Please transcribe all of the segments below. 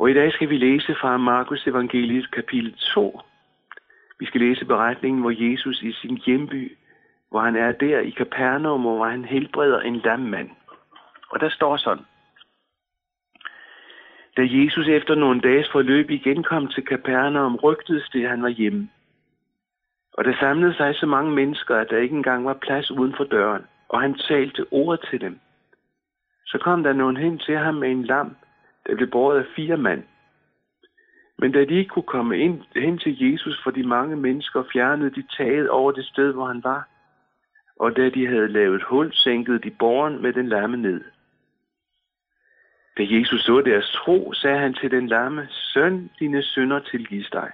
Og i dag skal vi læse fra Markus evangeliet kapitel 2. Vi skal læse beretningen, hvor Jesus i sin hjemby, hvor han er der i Kapernaum, hvor han helbreder en lammand. Og der står sådan. Da Jesus efter nogle dages forløb igen kom til Kapernaum, rygtedes det, at han var hjemme. Og der samlede sig så mange mennesker, at der ikke engang var plads uden for døren, og han talte ordet til dem. Så kom der nogen hen til ham med en lam, der blev båret af fire mand. Men da de ikke kunne komme ind, hen til Jesus for de mange mennesker, fjernede de taget over det sted, hvor han var. Og da de havde lavet hul, sænkede de borgen med den lamme ned. Da Jesus så deres tro, sagde han til den lamme, Søn, dine synder tilgives dig.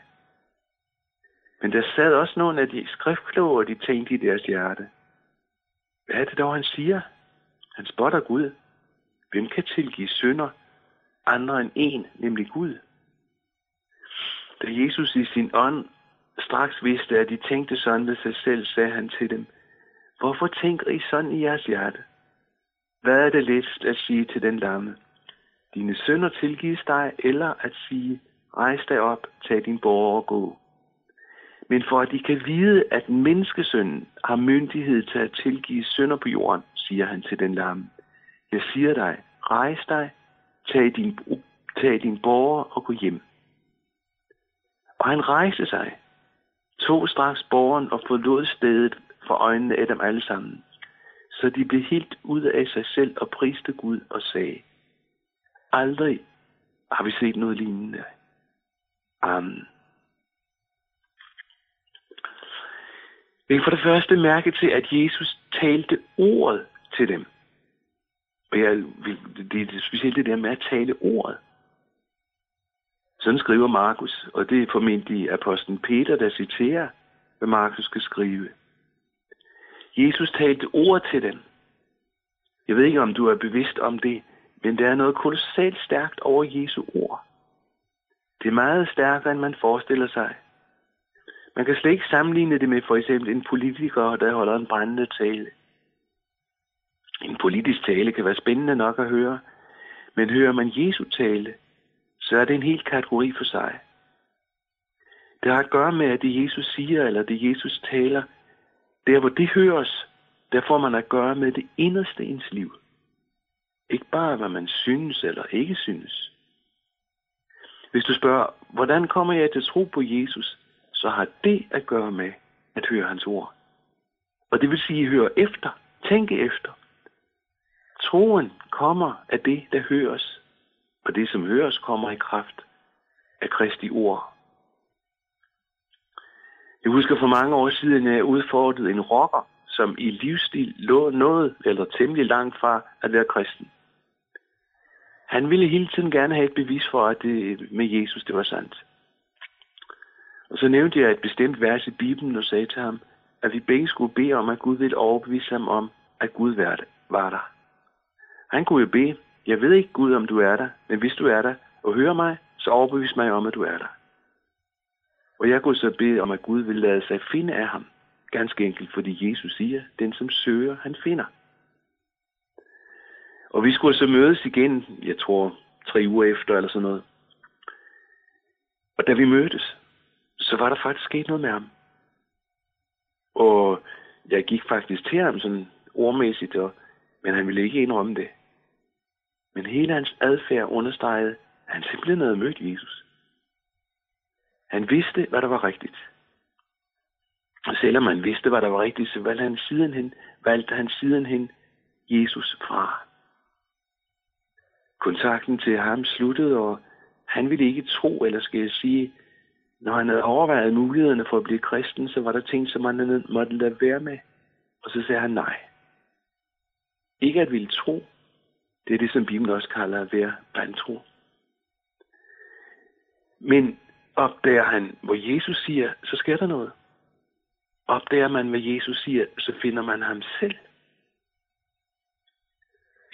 Men der sad også nogle af de skriftkloge, og de tænkte i deres hjerte. Hvad er det dog, han siger? Han spotter Gud. Hvem kan tilgive synder andre end en, nemlig Gud? Da Jesus i sin ånd straks vidste, at de tænkte sådan ved sig selv, sagde han til dem, Hvorfor tænker I sådan i jeres hjerte? Hvad er det letst at sige til den lamme? Dine sønder tilgives dig, eller at sige, rejs dig op, tag din borger og gå. Men for at de kan vide, at menneskesønnen har myndighed til at tilgive sønder på jorden, siger han til den lamme. Jeg siger dig, rejs dig, tag din, tag din borger og gå hjem. Og han rejste sig, tog straks borgeren og forlod stedet for øjnene af dem alle sammen. Så de blev helt ud af sig selv og priste Gud og sagde, Aldrig har vi set noget lignende. Amen. Vi for det første mærke til, at Jesus talte ordet til dem. Og jeg, det er specielt det der med at tale ordet. Sådan skriver Markus, og det er formentlig apostlen Peter, der citerer, hvad Markus skal skrive. Jesus talte ord til dem. Jeg ved ikke, om du er bevidst om det, men der er noget kolossalt stærkt over Jesu ord. Det er meget stærkere, end man forestiller sig. Man kan slet ikke sammenligne det med for eksempel en politiker, der holder en brændende tale. En politisk tale kan være spændende nok at høre, men hører man Jesu tale, så er det en helt kategori for sig. Det har at gøre med, at det Jesus siger, eller det Jesus taler, der hvor det høres, der får man at gøre med det inderste ens liv. Ikke bare, hvad man synes eller ikke synes. Hvis du spørger, hvordan kommer jeg til tro på Jesus, så har det at gøre med at høre hans ord. Og det vil sige, høre efter, tænke efter. Troen kommer af det, der høres, og det, som høres, kommer i kraft af Kristi ord. Jeg husker for mange år siden, at jeg udfordrede en rocker, som i livsstil lå noget eller temmelig langt fra at være kristen. Han ville hele tiden gerne have et bevis for, at det med Jesus det var sandt. Og så nævnte jeg et bestemt vers i Bibelen og sagde til ham, at vi begge skulle bede om, at Gud ville overbevise ham om, at Gud var der. Han kunne jo bede, jeg ved ikke Gud, om du er der, men hvis du er der og hører mig, så overbevis mig om, at du er der. Og jeg kunne så bede om, at Gud vil lade sig finde af ham. Ganske enkelt, fordi Jesus siger, den som søger, han finder. Og vi skulle så mødes igen, jeg tror, tre uger efter eller sådan noget. Og da vi mødtes, så var der faktisk sket noget med ham. Og jeg gik faktisk til ham sådan ordmæssigt, og, men han ville ikke indrømme det. Men hele hans adfærd understregede, at han simpelthen havde mødt Jesus. Han vidste, hvad der var rigtigt. Og selvom han vidste, hvad der var rigtigt, så valgte han sidenhen, valgte han sidenhen Jesus fra. Kontakten til ham sluttede, og han ville ikke tro, eller skal jeg sige, når han havde overvejet mulighederne for at blive kristen, så var der ting, som han måtte lade være med. Og så sagde han nej. Ikke at ville tro. Det er det, som Bibelen også kalder at være vantro. Men opdager han, hvor Jesus siger, så sker der noget. Opdager man, hvad Jesus siger, så finder man ham selv.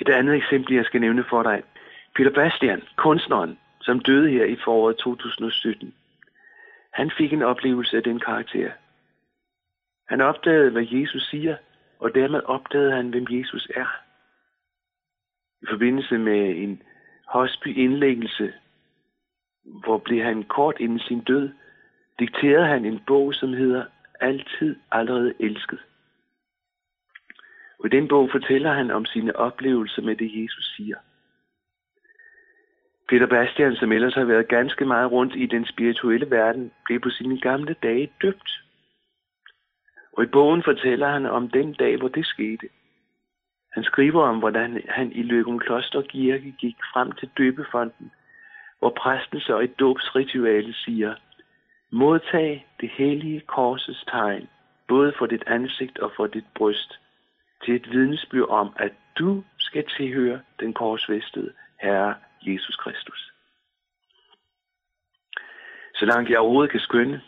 Et andet eksempel, jeg skal nævne for dig. Peter Bastian, kunstneren, som døde her i foråret 2017. Han fik en oplevelse af den karakter. Han opdagede, hvad Jesus siger, og dermed opdagede han, hvem Jesus er. I forbindelse med en hospice-indlæggelse, hvor blev han kort inden sin død, dikterede han en bog, som hedder Altid allerede elsket. Og i den bog fortæller han om sine oplevelser med det, Jesus siger. Peter Bastian, som ellers har været ganske meget rundt i den spirituelle verden, blev på sine gamle dage døbt. Og i bogen fortæller han om den dag, hvor det skete. Han skriver om, hvordan han i Løgum Kloster Kirke gik frem til døbefonden, hvor præsten så i dåbsritualet siger, modtag det hellige korsets tegn, både for dit ansigt og for dit bryst, til et vidnesbyrd om, at du skal tilhøre den korsvestede Herre Jesus Kristus. Så langt jeg overhovedet kan skønne,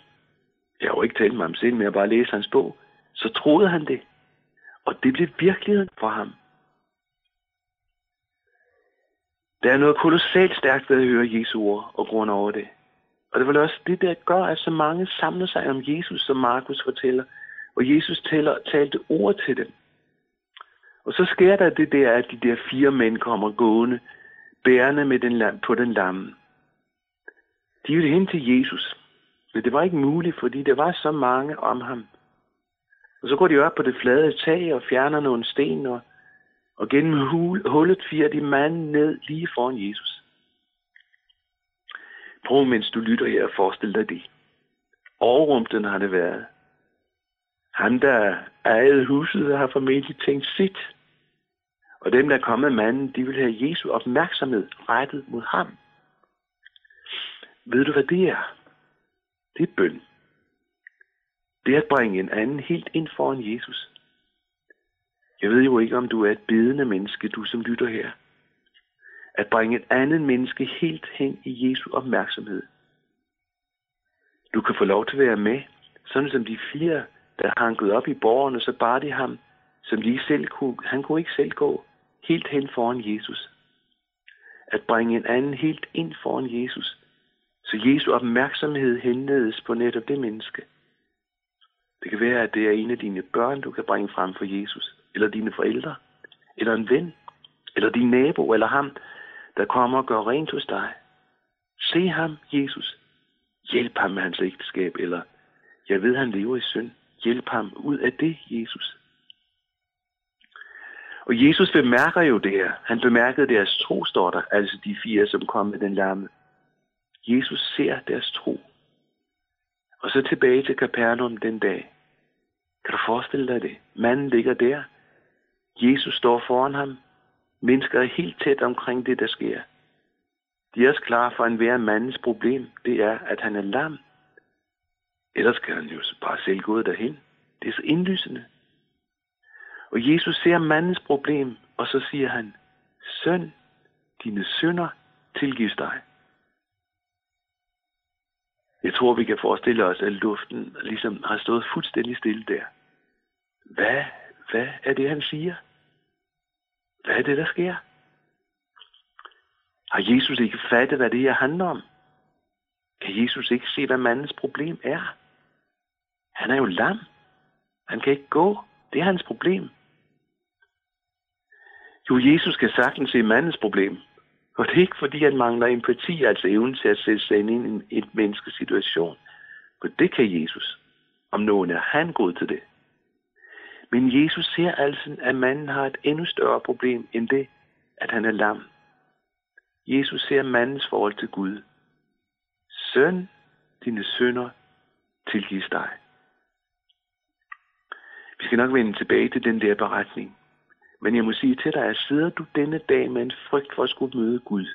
jeg har jo ikke talt med ham selv, men jeg bare læse hans bog, så troede han det. Og det blev virkeligheden for ham. Der er noget kolossalt stærkt ved at høre Jesu ord og grund over det. Og det var også det, der gør, at så mange samler sig om Jesus, som Markus fortæller. Og Jesus taler, talte ord til dem. Og så sker der det der, at de der fire mænd kommer gående, bærende med den, på den lamme. De ville hen til Jesus. Men det var ikke muligt, fordi der var så mange om ham. Og så går de op på det flade tag og fjerner nogle sten, og, og gennem hul, hullet firer de manden ned lige foran Jesus. Prøv, mens du lytter her, at forestille dig det. Overrumten har det været. Han, der ejede huset, har formentlig tænkt sit. Og dem, der er kommet manden, de vil have Jesu opmærksomhed rettet mod ham. Ved du, hvad det er? Det er bøn. Det er at bringe en anden helt ind foran Jesus. Jeg ved jo ikke, om du er et bedende menneske, du som lytter her. At bringe et andet menneske helt hen i Jesu opmærksomhed. Du kan få lov til at være med, sådan som de fire, der hankede op i borgerne, så bar de ham, som de selv kunne. Han kunne ikke selv gå helt hen foran Jesus. At bringe en anden helt ind foran Jesus, så Jesu opmærksomhed henledes på netop det menneske. Det kan være, at det er en af dine børn, du kan bringe frem for Jesus, eller dine forældre, eller en ven, eller din nabo, eller ham, der kommer og gør rent hos dig. Se ham, Jesus. Hjælp ham med hans ægteskab, eller jeg ved, han lever i synd. Hjælp ham ud af det, Jesus. Og Jesus bemærker jo det her. Han bemærkede deres tro, står der, altså de fire, som kom med den lamme. Jesus ser deres tro. Og så tilbage til Kapernaum den dag. Kan du forestille dig det? Manden ligger der. Jesus står foran ham. Mennesker er helt tæt omkring det, der sker. De er også klar for enhver mandens problem. Det er, at han er lam. Ellers kan han jo bare selv gå derhen. Det er så indlysende. Og Jesus ser mandens problem, og så siger han, Søn, dine sønder tilgives dig. Jeg tror, vi kan forestille os, at luften ligesom har stået fuldstændig stille der. Hvad, hvad er det, han siger? Hvad er det, der sker? Har Jesus ikke fattet, hvad det her handler om? Kan Jesus ikke se, hvad mandens problem er? Han er jo lam. Han kan ikke gå. Det er hans problem. Jo, Jesus kan sagtens se mandens problem. Og det er ikke, fordi han mangler empati, altså evnen til at sætte sig ind i en menneskes situation. For det kan Jesus. Om nogen er han god til det. Men Jesus ser altså, at manden har et endnu større problem end det, at han er lam. Jesus ser mandens forhold til Gud. Søn, dine sønder tilgives dig. Vi skal nok vende tilbage til den der beretning. Men jeg må sige til dig, at sidder du denne dag med en frygt for at skulle møde Gud,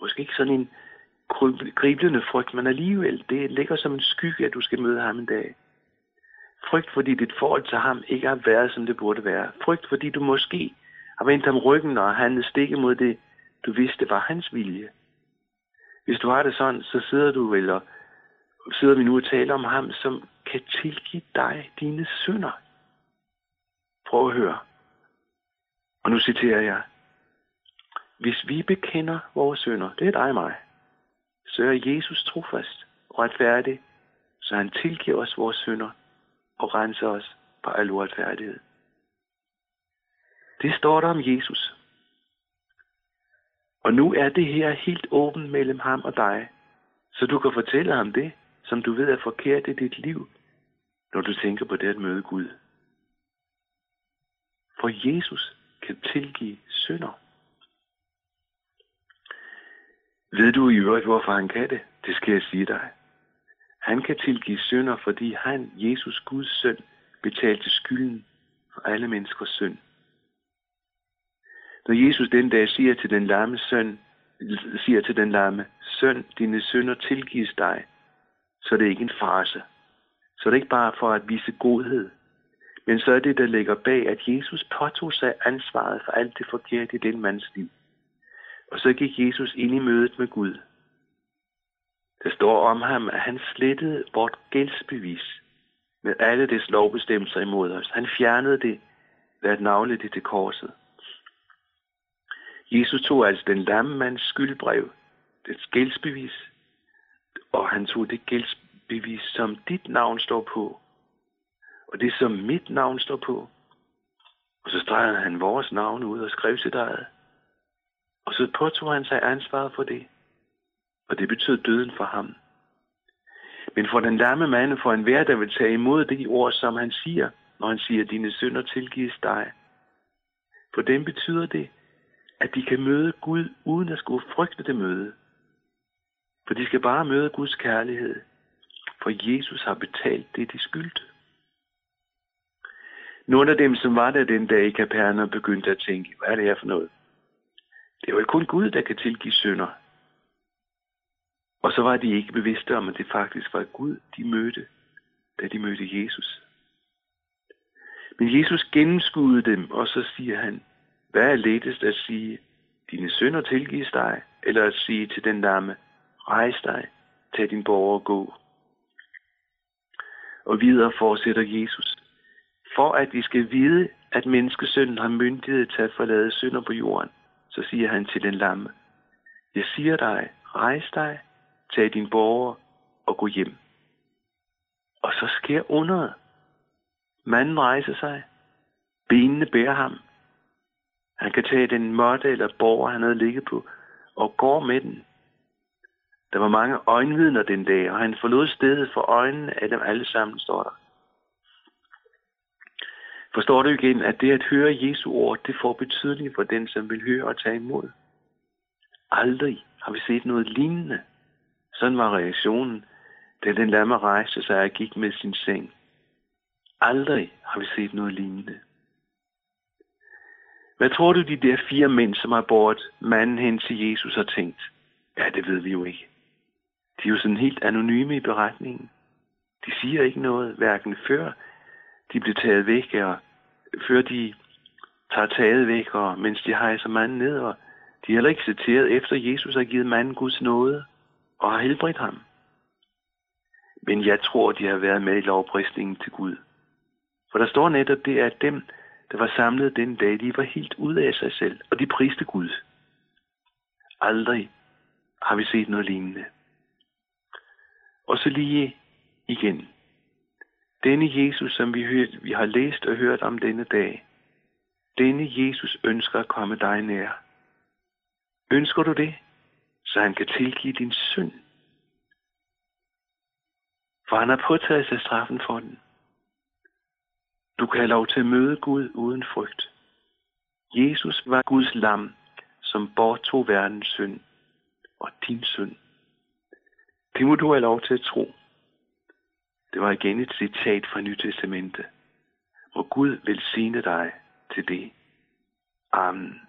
måske ikke sådan en griblende frygt, men alligevel, det ligger som en skygge, at du skal møde ham en dag. Frygt, fordi dit forhold til ham ikke har været, som det burde være. Frygt, fordi du måske har vendt ham ryggen og han stik mod det, du vidste var hans vilje. Hvis du har det sådan, så sidder du vel og sidder vi nu og taler om ham, som kan tilgive dig dine synder. Prøv at høre. Og nu citerer jeg. Hvis vi bekender vores synder, det er dig og mig, så er Jesus trofast og retfærdig, så han tilgiver os vores synder og renser os fra al uretfærdighed. Det står der om Jesus. Og nu er det her helt åbent mellem ham og dig. Så du kan fortælle ham det, som du ved er forkert i dit liv, når du tænker på det at møde Gud. For Jesus kan tilgive synder. Ved du i øvrigt, hvorfor han kan det? Det skal jeg sige dig. Han kan tilgive synder, fordi han, Jesus Guds søn, betalte skylden for alle menneskers synd. Når Jesus den dag siger til den lamme søn, siger til den lamme, søn, dine synder tilgives dig, så er det ikke en farse. Så er det ikke bare for at vise godhed, men så er det, der ligger bag, at Jesus påtog sig ansvaret for alt det forkerte i den mands liv. Og så gik Jesus ind i mødet med Gud. Der står om ham, at han slettede vort gældsbevis med alle dets lovbestemmelser imod os. Han fjernede det ved at navle det til korset. Jesus tog altså den lamme mands skyldbrev, dets gældsbevis, og han tog det gældsbevis, som dit navn står på, og det som mit navn står på. Og så stregede han vores navn ud og skrev sit eget. Og så påtog han sig ansvaret for det. Og det betød døden for ham. Men for den lamme mand, for en hver, der vil tage imod de ord, som han siger, når han siger, dine synder tilgives dig. For dem betyder det, at de kan møde Gud, uden at skulle frygte det møde. For de skal bare møde Guds kærlighed. For Jesus har betalt det, de skyldte. Nogle af dem, som var der den dag i Kapernaum, begyndte at tænke, hvad er det her for noget? Det er jo kun Gud, der kan tilgive synder. Og så var de ikke bevidste om, at det faktisk var Gud, de mødte, da de mødte Jesus. Men Jesus gennemskuede dem, og så siger han, hvad er lettest at sige, dine sønder tilgives dig, eller at sige til den lamme, rejs dig, tag din borger og gå. Og videre fortsætter Jesus. For at vi skal vide, at menneskesønnen har myndighed til at forlade synder på jorden, så siger han til den lamme, jeg siger dig, rejs dig, tag din borger og gå hjem. Og så sker underet. Manden rejser sig. Benene bærer ham. Han kan tage den måtte eller borger, han havde ligget på, og går med den. Der var mange øjenvidner den dag, og han forlod stedet for øjnene af dem alle sammen, står der. Forstår du igen, at det at høre Jesu ord, det får betydning for den, som vil høre og tage imod? Aldrig har vi set noget lignende. Sådan var reaktionen, da den lamme rejste sig og gik med sin seng. Aldrig har vi set noget lignende. Hvad tror du, de der fire mænd, som har båret manden hen til Jesus, har tænkt? Ja, det ved vi jo ikke. De er jo sådan helt anonyme i beretningen. De siger ikke noget, hverken før de blev taget væk, og før de tager taget væk, og mens de hejser manden ned, og de er heller ikke citeret efter Jesus har givet manden Guds nåde og har helbredt ham. Men jeg tror, de har været med i lovprisningen til Gud. For der står netop det, at dem, der var samlet den dag, de var helt ude af sig selv, og de priste Gud. Aldrig har vi set noget lignende. Og så lige igen. Denne Jesus, som vi, hørt, vi har læst og hørt om denne dag, denne Jesus ønsker at komme dig nær. Ønsker du det, så han kan tilgive din synd? For han har påtaget sig straffen for den. Du kan have lov til at møde Gud uden frygt. Jesus var Guds lam, som bortog verdens synd og din synd. Det må du have lov til at tro. Det var igen et citat fra Nytestamentet. Må Gud velsigne dig til det. Amen.